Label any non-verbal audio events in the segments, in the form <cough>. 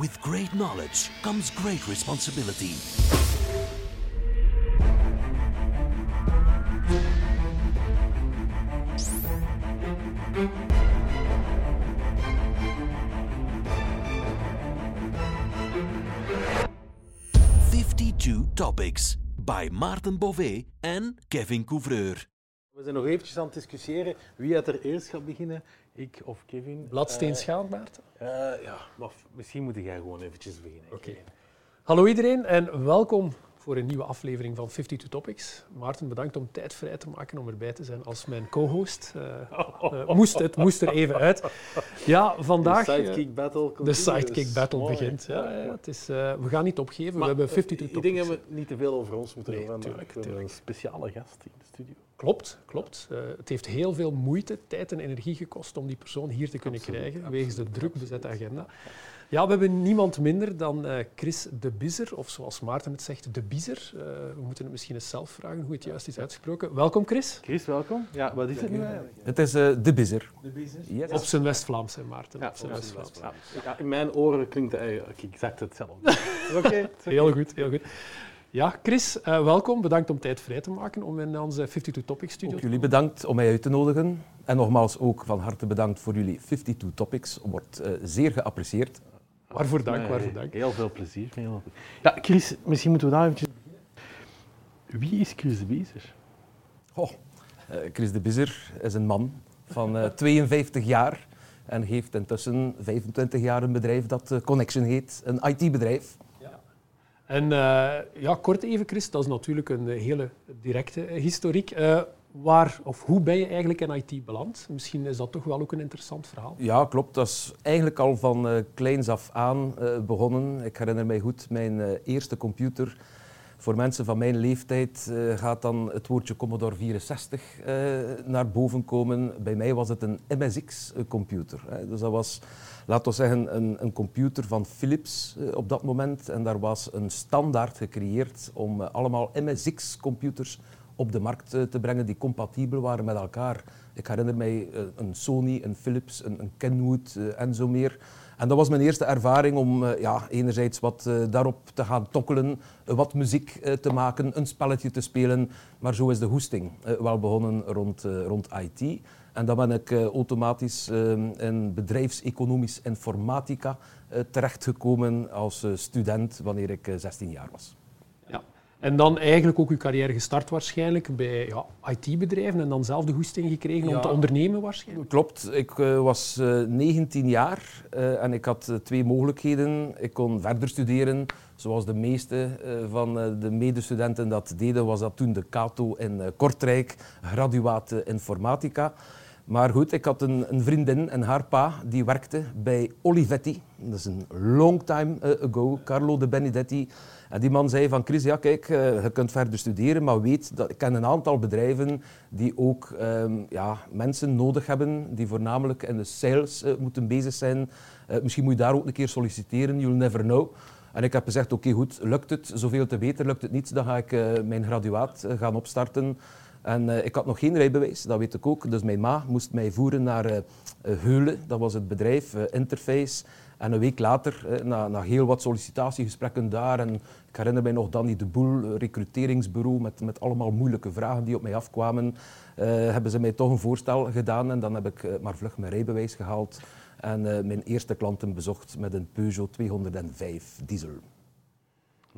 With great knowledge comes great responsibility. Fifty-two topics by Maarten Bové en Kevin Couvreur. We zijn nog eventjes aan het discussiëren wie het er eerst gaat beginnen, ik of Kevin. Bladsteen Eh, schaal, Maarten. eh, ja, maar misschien moet jij gewoon eventjes beginnen. Oké. Hallo iedereen en welkom voor een nieuwe aflevering van 52 Topics. Maarten, bedankt om tijd vrij te maken om erbij te zijn als mijn co-host. Eh, eh, moest, het moest er even uit. Ja, vandaag... de sidekick battle de sidekick battle Mooi. begint. Ja, ja, het is, eh, we gaan niet opgeven, Maar, we hebben eh, 52 Ik topics. denk dat we niet te veel over ons moeten Nee, hebben. tuurlijk, we hebben een speciale gast in de studio. Klopt, klopt. Het heeft heel veel moeite, tijd en energie gekost om die persoon hier te kunnen Absoluut, krijgen, absoluut, wegens de druk bezette agenda. Ja, we hebben niemand minder dan eh, Chris de Bizzer, of zoals Maarten het zegt, de Bizzer. Eh, we moeten het misschien eens zelf vragen hoe het juist is uitgesproken. Welkom Chris. Chris, welkom. Ja, wat is het nu eigenlijk? Het is eh, de bizzer. Yes. Op zijn West-Vlaams, hè, Maarten. Ja, op zijn West-Vlaams. Ja, ja, in mijn oren klinkt het eigenlijk exact hetzelfde. <laughs> Oké. het is oké. Heel goed, heel goed. Ja, Chris, eh, welkom. Bedankt om tijd vrij te maken om in onze 52 Topics studio Ook jullie bedankt om mij uit te nodigen. En nogmaals ook van harte bedankt voor jullie 52 topics. Wordt eh, zeer geapprecieerd. Waarvoor dank, Nee, waarvoor dank. Heel veel plezier. Heel veel. Ja, Chris, misschien moeten we daar eventjes beginnen. Wie is Chris de Biezer? Oh, eh, Chris de Bizzer is een man van eh, <laughs> 52 jaar en heeft intussen 25 jaar een bedrijf dat eh, Connection heet, een IT-bedrijf. En eh, ja, kort even, Chris, dat is natuurlijk een eh, hele directe eh, historiek. Eh, waar of hoe ben je eigenlijk in IT beland? Misschien is dat toch wel ook een interessant verhaal. Ja, klopt. Dat is eigenlijk al van eh, kleins af aan eh, begonnen. Ik herinner mij goed, mijn eh, eerste computer. Voor mensen van mijn leeftijd gaat dan het woordje Commodore 64 eh, naar boven komen. Bij mij was het een MSX-computer. Dus dat was, laten we zeggen, een, een computer van Philips op dat moment. En daar was een standaard gecreëerd om allemaal MSX-computers op de markt eh, te brengen die compatibel waren met elkaar. Ik herinner mij eh, een Sony, een Philips, een, een Kenwood eh, en zo meer. En dat was mijn eerste ervaring om ja, enerzijds wat daarop te gaan tokkelen, wat muziek te maken, een spelletje te spelen. Maar zo is de hoesting wel begonnen rond, rond IT. En dan ben ik automatisch in bedrijfseconomisch informatica terechtgekomen als student wanneer ik eh, 16 jaar was. En dan eigenlijk ook uw carrière gestart waarschijnlijk bij ja, IT-bedrijven en dan zelf de goesting gekregen Ja. om te ondernemen waarschijnlijk. Klopt, ik eh, was eh, 19 jaar eh, en ik had eh, twee mogelijkheden. Ik kon verder studeren, zoals de meeste eh, van eh, de medestudenten dat deden, was dat toen de Cato in eh, Kortrijk, graduaat eh, informatica. Maar goed, ik had een, een vriendin en haar pa, die werkte bij Olivetti. Dat is een long time eh, ago, Carlo de Benedetti. En die man zei van Chris, ja kijk, eh, je kunt verder studeren, maar weet dat ik ken een aantal bedrijven die ook ehm, ja, mensen nodig hebben die voornamelijk in de sales eh, moeten bezig zijn. Eh, misschien moet je daar ook een keer solliciteren, you'll never know. En ik heb gezegd, oké goed, lukt het, zoveel te beter, lukt het niet, dan ga ik mijn graduaat gaan opstarten. En ik had nog geen rijbewijs, dat weet ik ook. Dus mijn ma moest mij voeren naar eh, Heulen, dat was het bedrijf, Interface. En een week later, eh, na, na heel wat sollicitatiegesprekken daar, en ik herinner mij nog Danny de Boel, eh, recruteringsbureau, met, met allemaal moeilijke vragen die op mij afkwamen, eh, hebben ze mij toch een voorstel gedaan. En dan heb ik maar vlug mijn rijbewijs gehaald en eh, mijn eerste klanten bezocht met een Peugeot 205 diesel.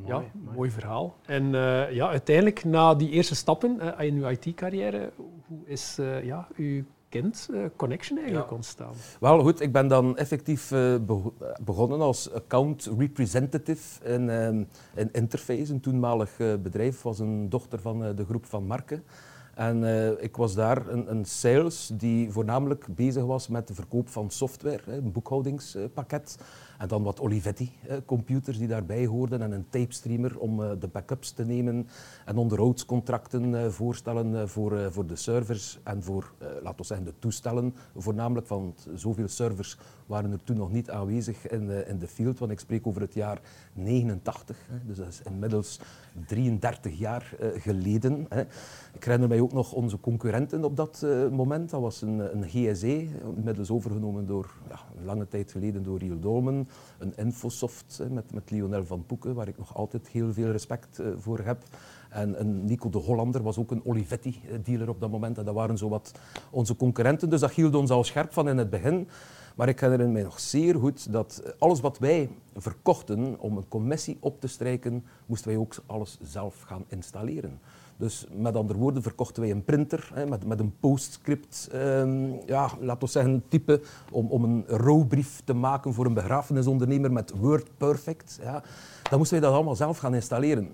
Ja, Mooi, mooi, mooi. verhaal. En eh, ja, uiteindelijk, na die eerste stappen in uw IT-carrière, hoe is eh, ja, uw kind eh, Connection eigenlijk Ja. ontstaan? Wel goed, ik ben dan effectief eh, bego- begonnen als account representative in, ehm, in Interface, een toenmalig eh, bedrijf, was een dochter van eh, de groep van Marken. En eh, ik was daar een, een sales die voornamelijk bezig was met de verkoop van software, hè, een boekhoudigspakket. En dan wat Olivetti-computers die daarbij hoorden en een tapestreamer om eh, de backups te nemen. En onderhoudscontracten eh, voorstellen eh, voor, eh, voor de servers en voor, eh, laten we zeggen, de toestellen. Voornamelijk, want zoveel servers waren er toen nog niet aanwezig in, eh, in de field. Want ik spreek over het jaar 89, hè, dus dat is inmiddels 33 jaar eh, geleden. Ik herinner mij ook nog onze concurrenten op dat moment. Dat was een, een GSE, inmiddels overgenomen door, ja, lange tijd geleden door Riel Dolmen. Een Infosoft met, met Lionel van Poeken, waar ik nog altijd heel veel respect uh, voor heb. En een Nico de Hollander was ook een Olivetti-dealer op dat moment. En dat waren zo wat onze concurrenten. Dus dat hield ons al scherp van in het begin. Maar ik herinner mij nog zeer goed dat alles wat wij verkochten om een commissie op te strijken, moesten wij ook alles zelf gaan installeren. Dus met andere woorden verkochten wij een printer hè, met, met een postscript, um, ja, laten we zeggen, type om, om een rouwbrief te maken voor een begrafenisondernemer met WordPerfect. Ja. Dan moesten wij dat allemaal zelf gaan installeren.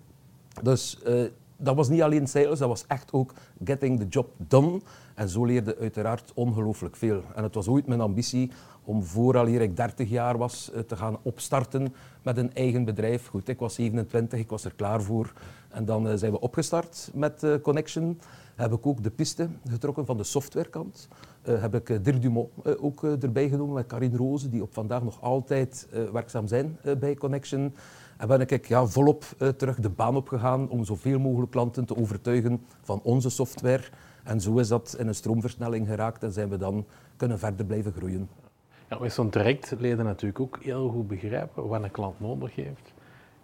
Dus uh, dat was niet alleen sales, dat was echt ook getting the job done. En zo leerde uiteraard ongelooflijk veel. En het was ooit mijn ambitie om vooraleer ik 30 jaar was eh, te gaan opstarten met een eigen bedrijf. Goed, ik was 27, ik was er klaar voor. En dan eh, zijn we opgestart met uh, Connection. Heb ik ook de piste getrokken van de softwarekant. Heb ik Dirk Dumont ook erbij genomen met Karin Roze, die op vandaag nog altijd werkzaam zijn bij Connection. En ben ik ja, volop terug de baan opgegaan om zoveel mogelijk klanten te overtuigen van onze software. En zo is dat in een stroomversnelling geraakt en zijn we dan kunnen verder blijven groeien. Ja, met zo'n leden natuurlijk ook heel goed begrijpen wat een klant nodig heeft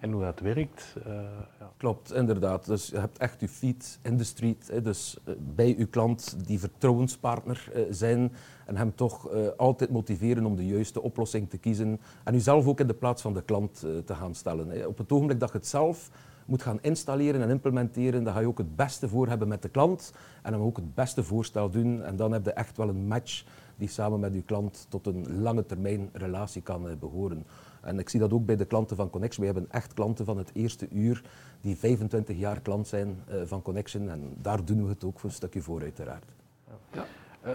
en hoe dat werkt. Uh, ja. Klopt, inderdaad. Dus je hebt echt je feet in de street. Dus uh, bij je klant die vertrouwenspartner uh, zijn en hem toch altijd motiveren om de juiste oplossing te kiezen. En jezelf ook in de plaats van de klant te gaan stellen. Op het ogenblik dat je het zelf moet gaan installeren en implementeren, dan ga je ook het beste voor hebben met de klant en hem ook het beste voorstel doen. En dan heb je echt wel een match die samen met uw klant tot een lange termijn relatie kan uh, behoren. En ik zie dat ook bij de klanten van Connection. We hebben echt klanten van het eerste uur die 25 jaar klant zijn uh, van Connection. En daar doen we het ook voor een stukje voor, uiteraard. Ja. Uh,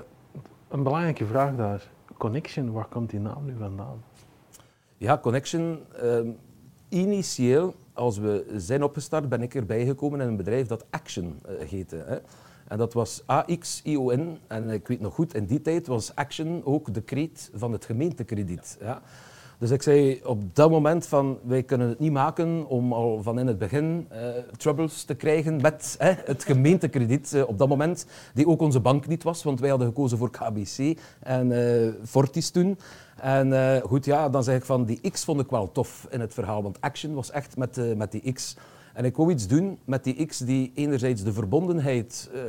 een belangrijke vraag daar. Connection, waar komt die naam nu vandaan? Ja, Connection. Ehm, initieel, als we zijn opgestart, ben ik erbij gekomen in een bedrijf dat Action heette. Hè. En dat was AX-ION. En ik weet nog goed, in die tijd was Action ook de kreet van het gemeentekrediet. Ja. Dus ik zei op dat moment van, wij kunnen het niet maken om al van in het begin uh, troubles te krijgen met het gemeentekrediet. Uh, op dat moment, die ook onze bank niet was, want wij hadden gekozen voor KBC en uh, Fortis toen. En goed, ja, dan zeg ik van, die X vond ik wel tof in het verhaal, want Action was echt met, met die X en ik wou iets doen met die X die enerzijds de verbondenheid uh,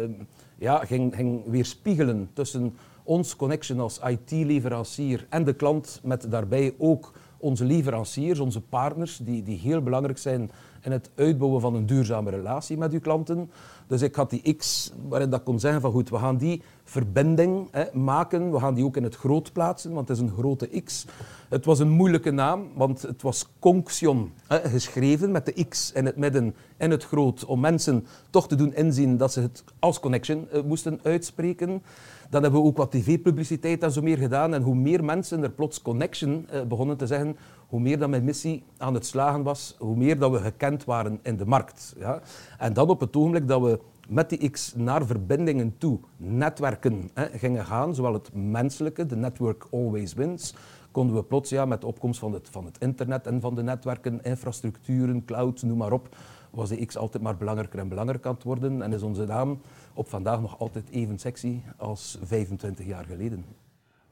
ja, ging, ging weerspiegelen tussen ons connection als IT-leverancier en de klant, met daarbij ook onze leveranciers, onze partners, die, die heel belangrijk zijn in het uitbouwen van een duurzame relatie met uw klanten. Dus ik had die X waarin dat kon zeggen van goed, we gaan die verbinding hè, maken, we gaan die ook in het groot plaatsen, want het is een grote X. Het was een moeilijke naam, want het was Conction hè, geschreven met de X in het midden en het groot, om mensen toch te doen inzien dat ze het als connection uh, moesten uitspreken. Dan hebben we ook wat tv-publiciteit en zo meer gedaan. En hoe meer mensen er plots connection uh, begonnen te zeggen, hoe meer dat mijn missie aan het slagen was, hoe meer dat we gekend waren in de markt. Ja. En dan op het ogenblik dat we met die X naar verbindingen toe, netwerken hè, gingen gaan, zowel het menselijke, de network always wins, konden we plots ja, met de opkomst van het, van het internet en van de netwerken, infrastructuren, cloud, noem maar op, was de X altijd maar belangrijker en belangrijker aan het worden en is onze naam op vandaag nog altijd even sexy als 25 jaar geleden.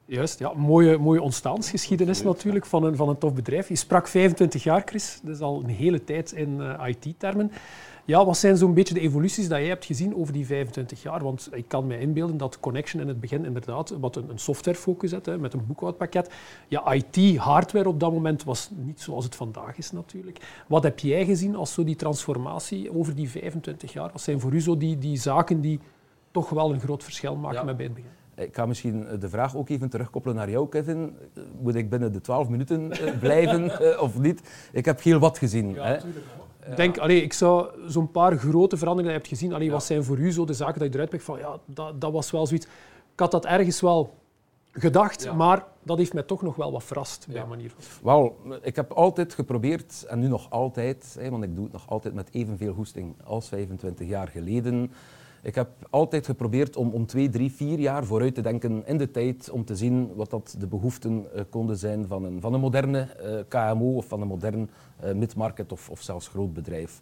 Juist, ja, mooie, mooie ontstaansgeschiedenis natuurlijk van een, van een tof bedrijf. Je sprak 25 jaar, Chris, dat is al een hele tijd in uh, IT-termen. Ja, wat zijn zo'n beetje de evoluties dat jij hebt gezien over die 25 jaar? Want ik kan me inbeelden dat Connection in het begin inderdaad wat een, een softwarefocus had, hè, met een boekhoudpakket. Ja, IT, hardware op dat moment was niet zoals het vandaag is natuurlijk. Wat heb jij gezien als zo die transformatie over die 25 jaar? Wat zijn voor u zo die, die zaken die toch wel een groot verschil maken met bij het begin? Ik ga misschien de vraag ook even terugkoppelen naar jou, Kevin. Moet ik binnen de 12 minuten eh, blijven <laughs> eh, of niet? Ik heb heel wat gezien. Ja, hè? Denk, allee, ik zou zo'n paar grote veranderingen die je hebt gezien. Allee, Wat zijn voor u zo de zaken dat je eruit pikt van ja, dat, dat was wel zoiets. Ik had dat ergens wel gedacht, maar dat heeft mij toch nog wel wat verrast bij manier van. Wel, ik heb altijd geprobeerd, en nu nog altijd, hè, want ik doe het nog altijd met evenveel hoesting als 25 jaar geleden. Ik heb altijd geprobeerd om, om twee, drie, vier jaar vooruit te denken in de tijd om te zien wat dat de behoeften uh, konden zijn van een, van een moderne uh, KMO of van een modern uh, midmarket of, of zelfs groot bedrijf.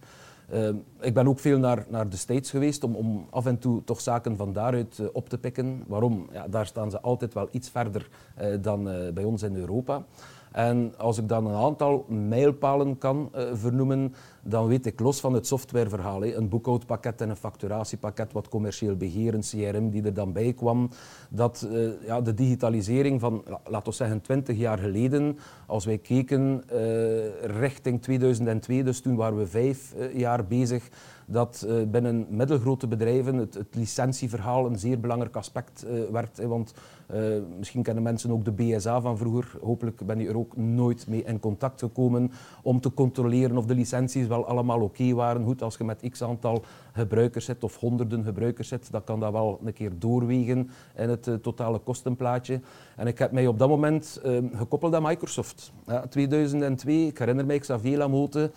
Ik ben ook veel naar, naar de States geweest om, om af en toe toch zaken van daaruit eh, op te pikken. Waarom? Ja, daar staan ze altijd wel iets verder eh, dan eh, bij ons in Europa. En als ik dan een aantal mijlpalen kan uh, vernoemen, dan weet ik los van het softwareverhaal, een boekhoudpakket en een facturatiepakket, wat commercieel beheer, een CRM die er dan bij kwam, dat uh, ja, de digitalisering van, laten we zeggen, 20 jaar geleden, als wij keken uh, richting 2002, dus toen waren we vijf jaar bezig, dat binnen middelgrote bedrijven het, het, licentieverhaal een zeer belangrijk aspect werd. Want uh, misschien kennen mensen ook de BSA van vroeger. Hopelijk ben je er ook nooit mee in contact gekomen om te controleren of de licenties wel allemaal oké waren. Goed, als je met x aantal gebruikers zit of honderden gebruikers zit, dan kan dat wel een keer doorwegen in het totale kostenplaatje. En ik heb mij op dat moment gekoppeld aan Microsoft. Ja, 2002, ik herinner mij Xavier Lamote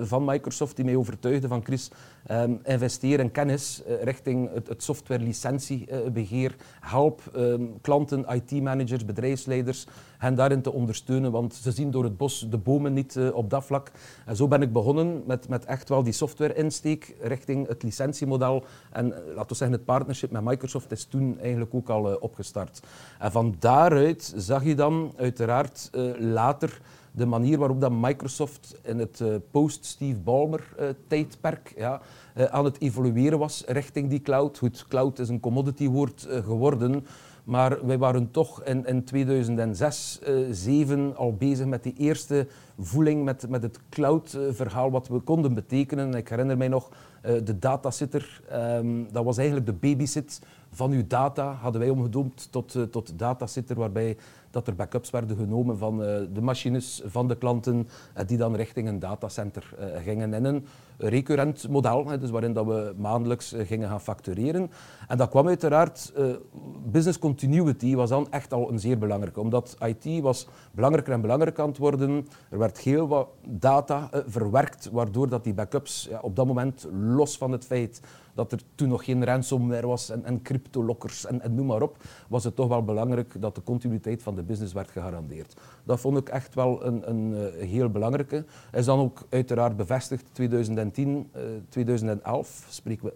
van Microsoft die mij overtuigde van Chris, Um, investeer in kennis richting het, het software licentiebeheer. Help um, IT-managers, bedrijfsleiders hen daarin te ondersteunen, want ze zien door het bos de bomen niet uh, op dat vlak. En zo ben ik begonnen met, met echt wel die software-insteek richting het licentiemodel. En uh, laten we zeggen, het partnership met Microsoft is toen eigenlijk ook al opgestart. En van daaruit zag je dan uiteraard later de manier waarop dat Microsoft in het post-Steve Ballmer-tijdperk ja, aan het evolueren was richting die cloud. Goed, cloud is een commodity-woord geworden, maar wij waren toch in, in 2006, 2007 al bezig met die eerste voeling met, met het cloud-verhaal, wat we konden betekenen. Ik herinner mij nog de datasitter, um, dat was eigenlijk de babysit van uw data, hadden wij omgedoomd tot, tot datasitter, waarbij dat er backups werden genomen van uh, de machines van de klanten uh, die dan richting een datacenter uh, gingen in een recurrent model, dus waarin dat we maandelijks gingen gaan factureren. En dat kwam uiteraard, business continuity was dan echt al een zeer belangrijke, omdat IT was belangrijker en belangrijker aan het worden. Er werd heel wat data verwerkt, waardoor dat die backups op dat moment, los van het feit dat er toen nog geen ransomware was en, en cryptolokkers en, en noem maar op, was het toch wel belangrijk dat de continuïteit van de business werd gegarandeerd. Dat vond ik echt wel een, een, een heel belangrijke. Is dan ook uiteraard bevestigd 2010, uh, 2011, spreken we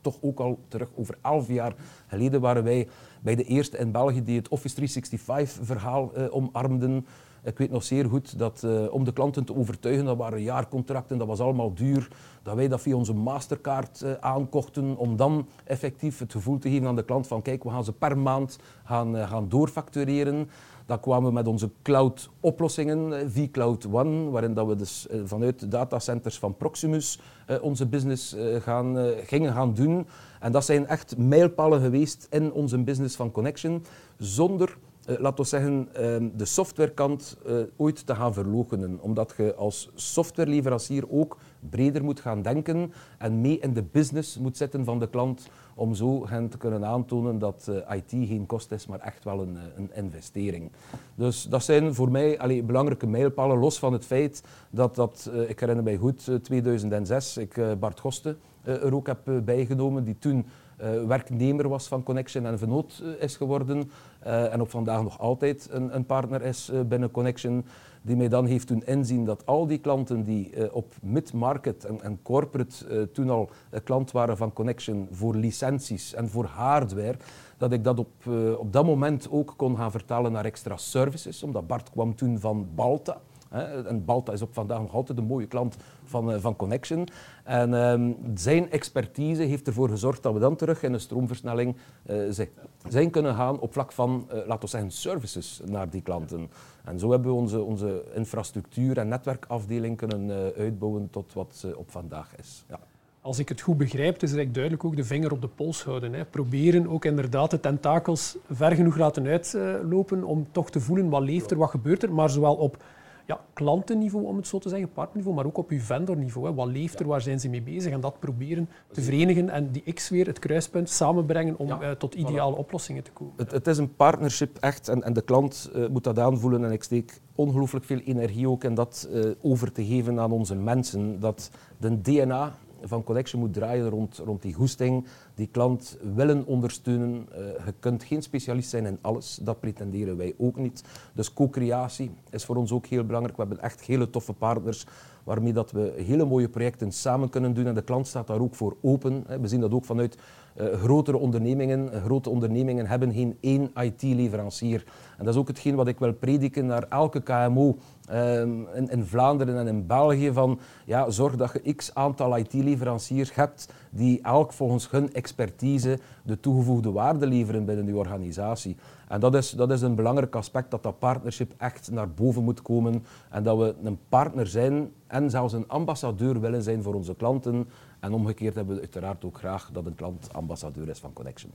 toch ook al terug over elf jaar geleden waren wij bij de eerste in België die het Office 365-verhaal uh, omarmden. Ik weet nog zeer goed dat uh, om de klanten te overtuigen, dat waren jaarcontracten, dat was allemaal duur, dat wij dat via onze mastercard uh, aankochten om dan effectief het gevoel te geven aan de klant van kijk, we gaan ze per maand gaan, uh, gaan doorfactureren. Dan kwamen we met onze cloud-oplossingen, vCloud One, waarin dat we dus vanuit de datacenters van Proximus onze business gaan, gingen gaan doen. En dat zijn echt mijlpalen geweest in onze business van Connection, zonder laten we zeggen, uh, de softwarekant uh, ooit te gaan verloochenen. Omdat je als softwareleverancier ook breder moet gaan denken en mee in de business moet zitten van de klant om zo hen te kunnen aantonen dat IT geen kost is, maar echt wel een, een investering. Dus dat zijn voor mij allee, belangrijke mijlpalen, los van het feit dat, dat ik herinner mij goed, 2006, ik Bart Goste er ook heb bijgenomen, die toen uh, werknemer was van Connection en vernoot uh, is geworden. Uh, en op vandaag nog altijd een, een partner is binnen Connection. Die mij dan heeft doen inzien dat al die klanten die op mid-market en, en, corporate toen al klant waren van Connection voor licenties en voor hardware, dat ik dat op, op dat moment ook kon gaan vertalen naar extra services. Omdat Bart kwam toen van Balta. En Balta is op vandaag nog altijd een mooie klant van, uh, van Connection. En um, zijn expertise heeft ervoor gezorgd dat we dan terug in een stroomversnelling uh, zijn kunnen gaan op vlak van, uh, laten we zeggen, services naar die klanten. En zo hebben we onze, onze infrastructuur- en netwerkafdeling kunnen uitbouwen tot wat ze op vandaag is. Ja. Als ik het goed begrijp, is eigenlijk duidelijk ook de vinger op de pols houden. Hè. Proberen ook inderdaad de tentakels ver genoeg laten uitlopen om toch te voelen wat leeft er, wat gebeurt er, maar zowel op ja, klantenniveau, om het zo te zeggen, partnerniveau, maar ook op uw vendorniveau. Hè. Wat leeft er, waar zijn ze mee bezig? En dat proberen te verenigen en die X weer, het kruispunt, samenbrengen om ja, uh, tot ideale voilà. oplossingen te komen. Het, het, is een partnership echt en, en de klant uh, moet dat aanvoelen en ik steek ongelooflijk veel energie ook in dat uh, over te geven aan onze mensen. Dat de DNA van Connection moet draaien rond, rond die goesting die klant willen ondersteunen. Uh, je kunt geen specialist zijn in alles, dat pretenderen wij ook niet. Dus co-creatie is voor ons ook heel belangrijk. We hebben echt hele toffe partners waarmee dat we hele mooie projecten samen kunnen doen en de klant staat daar ook voor open. We zien dat ook vanuit uh, grotere ondernemingen. Grote ondernemingen hebben geen één IT-leverancier. En dat is ook hetgeen wat ik wil prediken naar elke KMO um, in, in, Vlaanderen en in België. Van, ja, zorg dat je x aantal IT-leveranciers hebt die elk volgens hun expertise de toegevoegde waarde leveren binnen je organisatie. En dat is, dat is een belangrijk aspect, dat dat partnership echt naar boven moet komen en dat we een partner zijn en zelfs een ambassadeur willen zijn voor onze klanten. En omgekeerd hebben we uiteraard ook graag dat een klant ambassadeur is van Connection.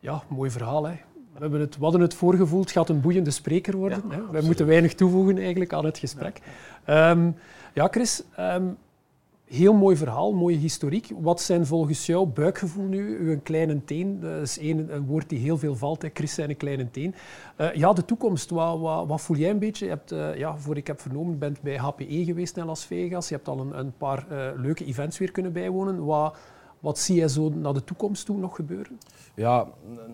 Ja, mooi verhaal. Hè? We, hebben het, we hadden het voorgevoeld, het gaat een boeiende spreker worden. Ja, hè? Wij moeten weinig toevoegen eigenlijk aan het gesprek. Ja, um, ja Chris, um, heel mooi verhaal, mooie historiek. Wat zijn volgens jou buikgevoel nu, uw kleine teen? Dat is een, een woord die heel veel valt, hè. Chris zijn een kleine teen. Uh, ja, de toekomst, wat, wat, wat, voel jij een beetje? Je hebt, uh, ja, voor ik heb vernomen, bent bij HPE geweest in Las Vegas. Je hebt al een, een paar uh, leuke events weer kunnen bijwonen. Wat, wat zie jij zo naar de toekomst toe nog gebeuren? Ja,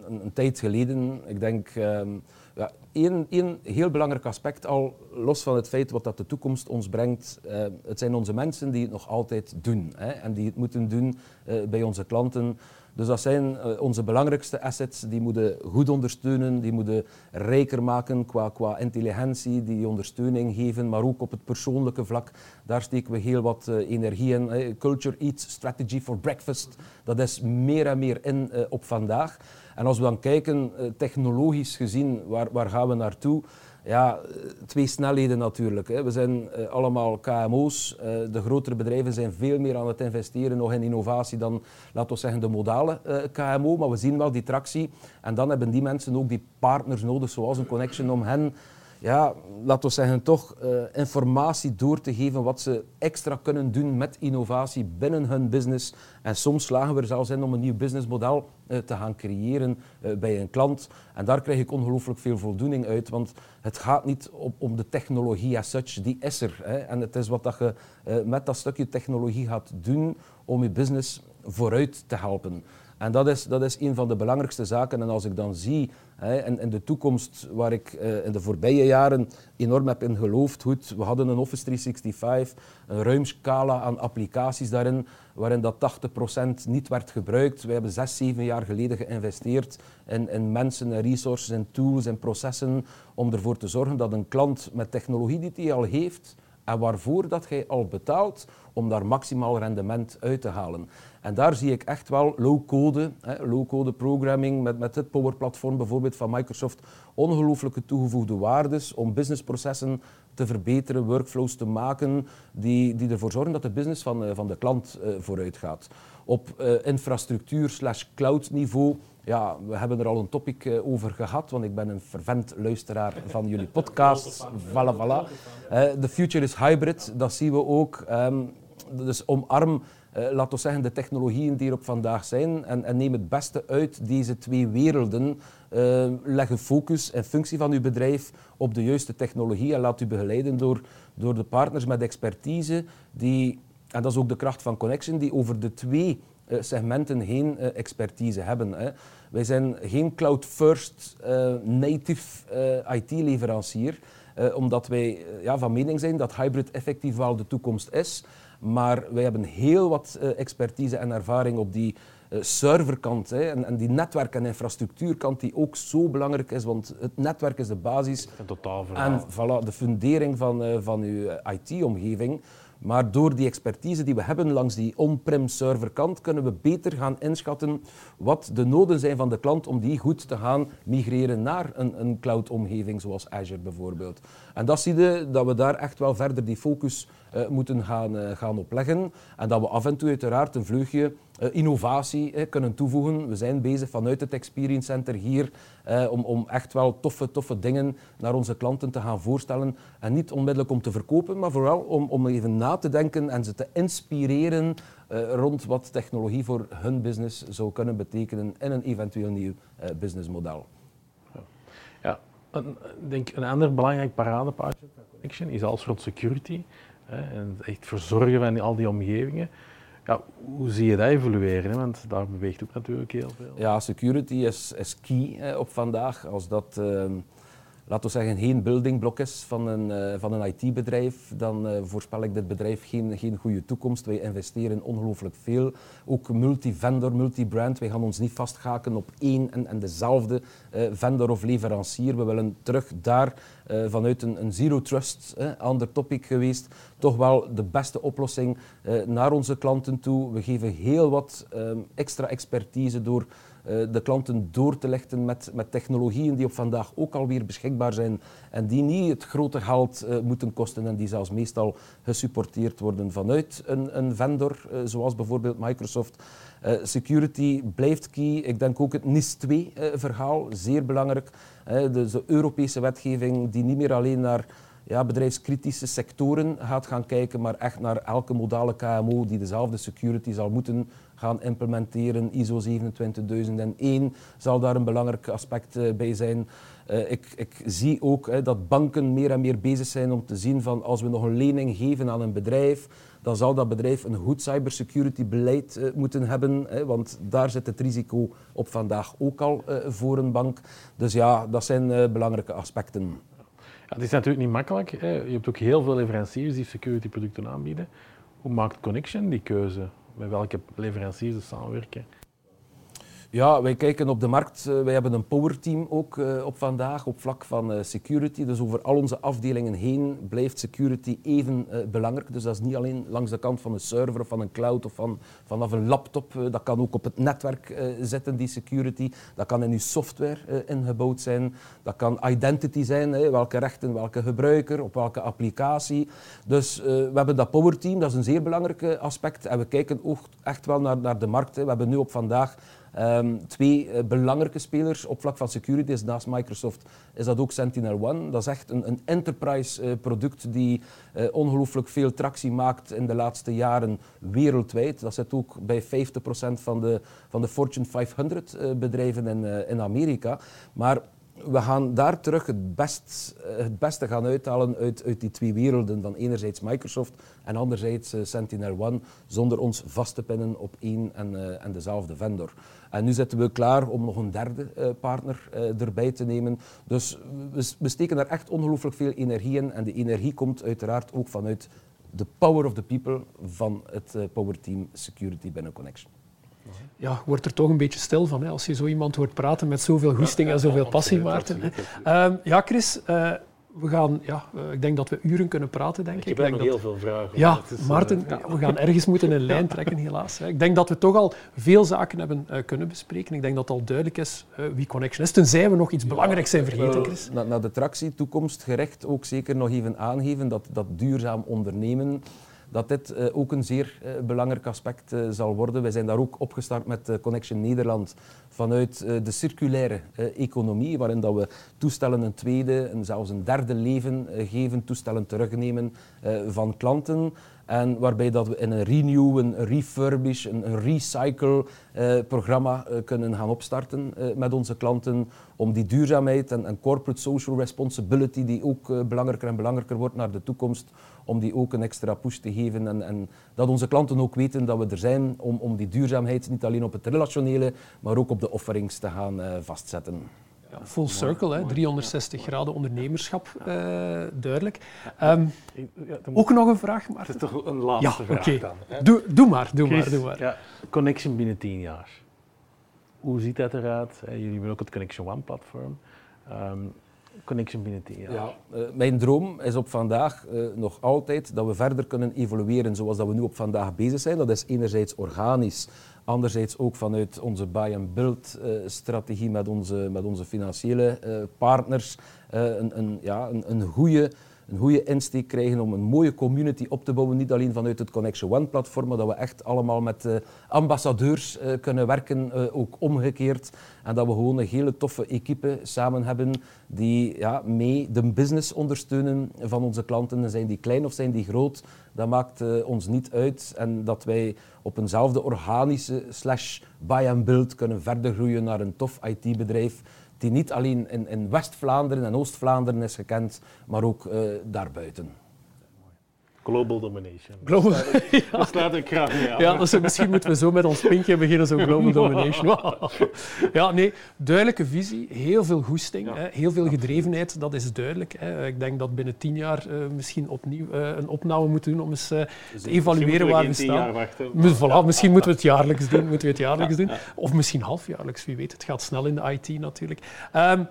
een, een tijd geleden, ik denk... Um, ja, één, heel belangrijk aspect, al los van het feit wat dat de toekomst ons brengt, uh, het zijn onze mensen die het nog altijd doen hè, en die het moeten doen uh, bij onze klanten. Dus dat zijn uh, onze belangrijkste assets, die moeten goed ondersteunen, die moeten rijker maken qua, qua intelligentie, die ondersteuning geven, maar ook op het persoonlijke vlak. Daar steken we heel wat energie in. Culture Eats Strategy for Breakfast, dat is meer en meer in op vandaag. En als we dan kijken, eh, technologisch gezien, waar, waar gaan we naartoe? Ja, eh, twee snelheden natuurlijk. We zijn eh, allemaal KMO's. de grotere bedrijven zijn veel meer aan het investeren nog in innovatie dan, laten we zeggen, de modale KMO. Maar we zien wel die tractie. En dan hebben die mensen ook die partners nodig, zoals een connection, om hen ja, laten we zeggen, toch uh, informatie door te geven wat ze extra kunnen doen met innovatie binnen hun business. En soms slagen we er zelfs in om een nieuw businessmodel uh, te gaan creëren uh, bij een klant. En daar krijg ik ongelooflijk veel voldoening uit, want het gaat niet op, om de technologie as such, die is er. Hè. En het is wat dat je met dat stukje technologie gaat doen om je business vooruit te helpen. En dat is, dat is een van de belangrijkste zaken. En als ik dan zie hè, de toekomst, waar ik uh, in de voorbije jaren enorm heb in geloofd, goed, we hadden een Office 365, een ruim scala aan applicaties daarin, waarin dat 80% niet werd gebruikt. We hebben zes, zeven jaar geleden geïnvesteerd in, in mensen en resources en tools en processen om ervoor te zorgen dat een klant met technologie die hij al heeft, en waarvoor dat jij al betaalt om daar maximaal rendement uit te halen. En daar zie ik echt wel low-code, low-code programming met, met het Power Platform bijvoorbeeld van Microsoft, ongelooflijke toegevoegde waardes om businessprocessen te verbeteren, workflows te maken die, die ervoor zorgen dat de business van, uh, van de klant uh, vooruit gaat. Op uh, infrastructuur slash cloud niveau ja, we hebben er al een topic over gehad, want ik ben een fervent luisteraar van jullie <laughs> podcast. Voilà, voilà. Uh, the future is hybrid, dat zien we ook. Um, dus omarm, uh, laten we zeggen, de technologieën die er op vandaag zijn en, en neem het beste uit deze twee werelden. Uh, leg een focus en functie van uw bedrijf op de juiste technologie en laat u begeleiden door, door de partners met expertise die, en dat is ook de kracht van Connection, die over de twee uh, segmenten heen expertise hebben. Hè. Wij zijn geen cloud-first native IT-leverancier, omdat wij ja, van mening zijn dat hybrid effectief wel de toekomst is. Maar wij hebben heel wat uh, expertise en ervaring op die uh, serverkant hè, en, en, die netwerk- en infrastructuurkant die ook zo belangrijk is, want het netwerk is de basis en voilà, de fundering van, uh, van uw IT-omgeving. Maar door die expertise die we hebben langs die on-prem serverkant kunnen we beter gaan inschatten wat de noden zijn van de klant om die goed te gaan migreren naar een, een cloud-omgeving zoals Azure bijvoorbeeld. En dat zie je dat we daar echt wel verder die focus moeten gaan, uh, gaan opleggen. En dat we af en toe uiteraard een vleugje uh, innovatie kunnen toevoegen. We zijn bezig vanuit het Experience Center hier om, om echt wel toffe, toffe dingen naar onze klanten te gaan voorstellen. En niet onmiddellijk om te verkopen, maar vooral om, om even na te denken en ze te inspireren rond wat technologie voor hun business zou kunnen betekenen in een eventueel nieuw businessmodel. Ja, denk een ander belangrijk paradepaardje van Connection is als rond security. En echt verzorgen van al die omgevingen. Ja, hoe zie je dat evolueren? Want daar beweegt ook natuurlijk heel veel. Ja, security is, is key op vandaag. Als dat, ehm, laten we zeggen, geen buildingblok is van een, eh, van een IT-bedrijf, dan eh, voorspel ik dit bedrijf geen, geen goede toekomst. Wij investeren ongelooflijk veel. Ook multi-vendor, multi-brand. Wij gaan ons niet vasthaken op één en, en dezelfde eh, vendor of leverancier. We willen terug daar vanuit een, een zero trust, ander topic geweest, toch wel de beste oplossing naar onze klanten toe. We geven heel wat ehm, extra expertise door de klanten door te lichten met, met technologieën die op vandaag ook alweer beschikbaar zijn en die niet het grote geld eh, moeten kosten en die zelfs meestal gesupporteerd worden vanuit een, een vendor, eh, zoals bijvoorbeeld Microsoft. Eh, security blijft key. Ik denk ook het NIS 2-verhaal, zeer belangrijk. Eh, de Europese wetgeving die niet meer alleen naar ja, bedrijfskritische sectoren gaat gaan kijken, maar echt naar elke modale KMO die dezelfde security zal moeten gaan implementeren. ISO 27001 zal daar een belangrijk aspect eh, bij zijn. Eh, ik, ik, zie ook dat banken meer en meer bezig zijn om te zien van als we nog een lening geven aan een bedrijf, dan zal dat bedrijf een goed cybersecurity beleid uh, moeten hebben, want daar zit het risico op vandaag ook al voor een bank. Dus ja, dat zijn belangrijke aspecten. Ja, het is natuurlijk niet makkelijk. Hè. Je hebt ook heel veel leveranciers die security producten aanbieden. Hoe maakt Connection die keuze? Met welke leveranciers ze samenwerken? Ja, wij kijken op de markt. Uh, wij hebben een powerteam ook uh, op vandaag op vlak van uh, security. Dus over al onze afdelingen heen blijft security even belangrijk. Dus dat is niet alleen langs de kant van een server of van een cloud of van, vanaf een laptop. dat kan ook op het netwerk zitten, die security. Dat kan in uw software ingebouwd zijn. Dat kan identity zijn, welke rechten, welke gebruiker, op welke applicatie. Dus we hebben dat powerteam, dat is een zeer belangrijk aspect. En we kijken ook echt wel naar, naar de markt. We hebben nu op vandaag Um, twee uh, belangrijke spelers op vlak van security is naast Microsoft is dat ook Sentinel-One. Dat is echt een, een enterprise uh, product die uh, ongelooflijk veel tractie maakt in de laatste jaren wereldwijd. Dat zit ook bij 50% van de, van de Fortune 500 bedrijven in, in Amerika. Maar we gaan daar terug het, best, het beste gaan uithalen uit, uit die twee werelden. Van enerzijds Microsoft en anderzijds uh, Sentinel-One, zonder ons vast te pinnen op één en, uh, en dezelfde vendor. En nu zitten we klaar om nog een derde uh, partner erbij te nemen. Dus we, steken daar echt ongelooflijk veel energie in. En de energie komt uiteraard ook vanuit de power of the people van het Power Team Security binnen Connection ja, wordt er toch een beetje stil van hè, als je zo iemand hoort praten met zoveel goesting en zoveel passie, Maarten. Um, ja, Chris, uh, we gaan, ja, uh, ik denk dat we uren kunnen praten, denk ik. Ik heb nog dat... heel veel vragen. Ja, is, Maarten, uh, ja. we gaan ergens moeten een lijn trekken, helaas. Ik denk dat we toch al veel zaken hebben kunnen bespreken. Ik denk dat het al duidelijk is wie Connection is, tenzij we nog iets belangrijks zijn vergeten, Chris. Na, na de tractie, toekomstgericht, ook zeker nog even aangeven dat, dat duurzaam ondernemen dat dit uh, ook een zeer uh, belangrijk aspect uh, zal worden. Wij zijn daar ook opgestart met Connection Nederland vanuit de circulaire economie, waarin dat we toestellen een tweede en zelfs een derde leven geven, toestellen terugnemen van klanten. En waarbij dat we in een renew, een refurbish, een, een recycle eh, programma eh, kunnen gaan opstarten eh, met onze klanten om die duurzaamheid en, en corporate social responsibility die ook belangrijker en belangrijker wordt naar de toekomst, om die ook een extra push te geven en, en dat onze klanten ook weten dat we er zijn om, om die duurzaamheid niet alleen op het relationele, maar ook op de offerings te gaan vastzetten. Ja, full circle, hè, 360 graden ondernemerschap, uh, duidelijk. Um, ja, ook nog een vraag, maar... Het is toch een laatste ja, vraag dan. Hè? Doe, doe maar, doe Chris, maar, doe maar. Ja, Connection binnen 10 jaar. Hoe ziet dat eruit? Jullie hebben ook het Connection One platform. Um, Connection binnen 10 jaar. Ja, uh, mijn droom is op vandaag uh, nog altijd dat we verder kunnen evolueren zoals dat we nu op vandaag bezig zijn. Dat is enerzijds organisch, anderzijds ook vanuit onze buy-and-build uh, strategie met onze, met onze financiële partners. een, een, ja, een, een goede een goede insteek krijgen om een mooie community op te bouwen. Niet alleen vanuit het Connection One platform, maar dat we echt allemaal met uh, ambassadeurs uh, kunnen werken, uh, ook omgekeerd. En dat we gewoon een hele toffe equipe samen hebben die ja, mee de business ondersteunen van onze klanten. Zijn die klein of zijn die groot, dat maakt ons niet uit. En dat wij op eenzelfde organische slash buy and build kunnen verder groeien naar een tof IT-bedrijf die niet alleen in, in West-Vlaanderen en Oost-Vlaanderen is gekend, maar ook uh, daarbuiten. Global domination. Global, Dat ik graag mee aan. ja, dus misschien moeten we zo met ons pinkje beginnen, zo global <laughs> domination. Ja, nee, duidelijke visie, heel veel goesting, Ja. hè, heel veel gedrevenheid, dat is duidelijk. Hè. Ik denk dat binnen tien jaar eh, misschien opnieuw eh, een opname moeten doen om eens eh, te Misschien evalueren we waar we staan. wachten. Voilà, misschien moeten we het jaarlijks doen. Moeten we het jaarlijks doen. Of misschien halfjaarlijks, wie weet. Het gaat snel in de IT natuurlijk. Ehm,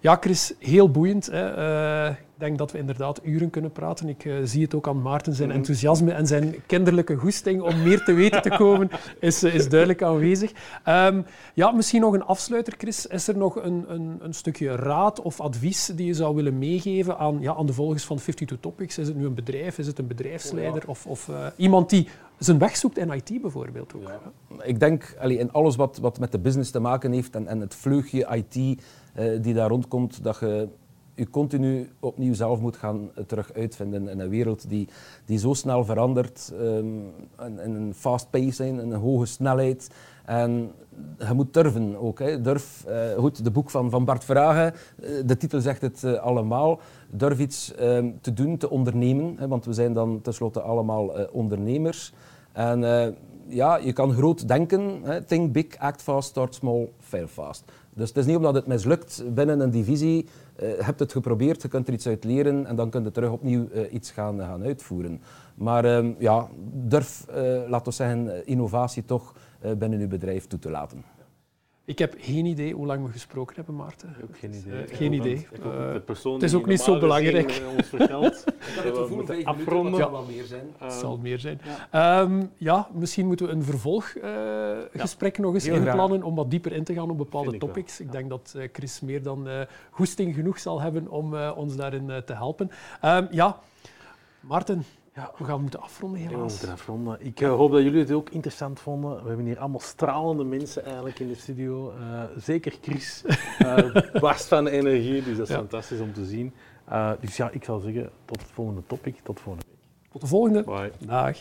ja, Chris, heel boeiend. Hè. Ik denk dat we inderdaad uren kunnen praten. Ik eh, zie het ook aan Maarten. Zijn Mhm. enthousiasme en zijn kinderlijke goesting om meer te weten te komen <laughs> is, eh, is duidelijk aanwezig. Ehm, ja, misschien nog een afsluiter, Chris. Is er nog een, een, een stukje raad of advies die je zou willen meegeven aan, ja, aan de volgers van 52 Topics? Is het nu een bedrijf? Is het een bedrijfsleider? Of, of eh, iemand die zijn weg zoekt in IT bijvoorbeeld ook? Ja. Ik denk allee, in alles wat, wat met de business te maken heeft en, en het vleugje IT die daar rondkomt, dat je je continu opnieuw zelf moet gaan eh, terug uitvinden in een wereld die, die zo snel verandert, in, in een fast pace, in een hoge snelheid. En je moet durven ook. Hè. Durf, eh, goed, de boek van, van Bart Verhagen, eh, de titel zegt het allemaal. Durf iets ehm, te doen, te ondernemen, hè, want we zijn dan tenslotte allemaal ondernemers. En ja, je kan groot denken. Hè. Think big, act fast, start small, fail fast. Dus het is niet omdat het mislukt binnen een divisie. eh, je hebt het geprobeerd, je kunt er iets uit leren en dan kun je terug opnieuw eh, iets gaan, gaan uitvoeren. Maar ehm, ja, durf, eh, laten we zeggen, eh, innovatie toch eh, binnen uw bedrijf toe te laten. Ik heb geen idee hoe lang we gesproken hebben, Maarten. Ook geen Eh, idee. geen Ik hoop idee. dat- ik Eh, dat de het is ook niet zo belangrijk. eh, ons vertelt. <laughs> we moeten afronden. Ja. wel meer zijn. Het Ehm, zal meer zijn. Ja, ja misschien moeten we een vervolggesprek nog eens heel graag. inplannen om wat dieper in te gaan op bepaalde Vind ik topics. Ik denk dat eh, Chris meer dan eh, goesting genoeg zal hebben om eh, ons daarin eh, te helpen. Ehm, ja, Maarten, Ja. we gaan moeten afronden Ja, we helaas. moeten afronden. Ik eh, hoop dat jullie het ook interessant vonden. We hebben hier allemaal stralende mensen eigenlijk in de studio. Eh, zeker Chris, <laughs> eh barst van energie, dus dat is Ja. fantastisch om te zien. Dus ja, ik zou zeggen, tot het volgende topic, tot volgende week. Tot de volgende. Bye. Dag.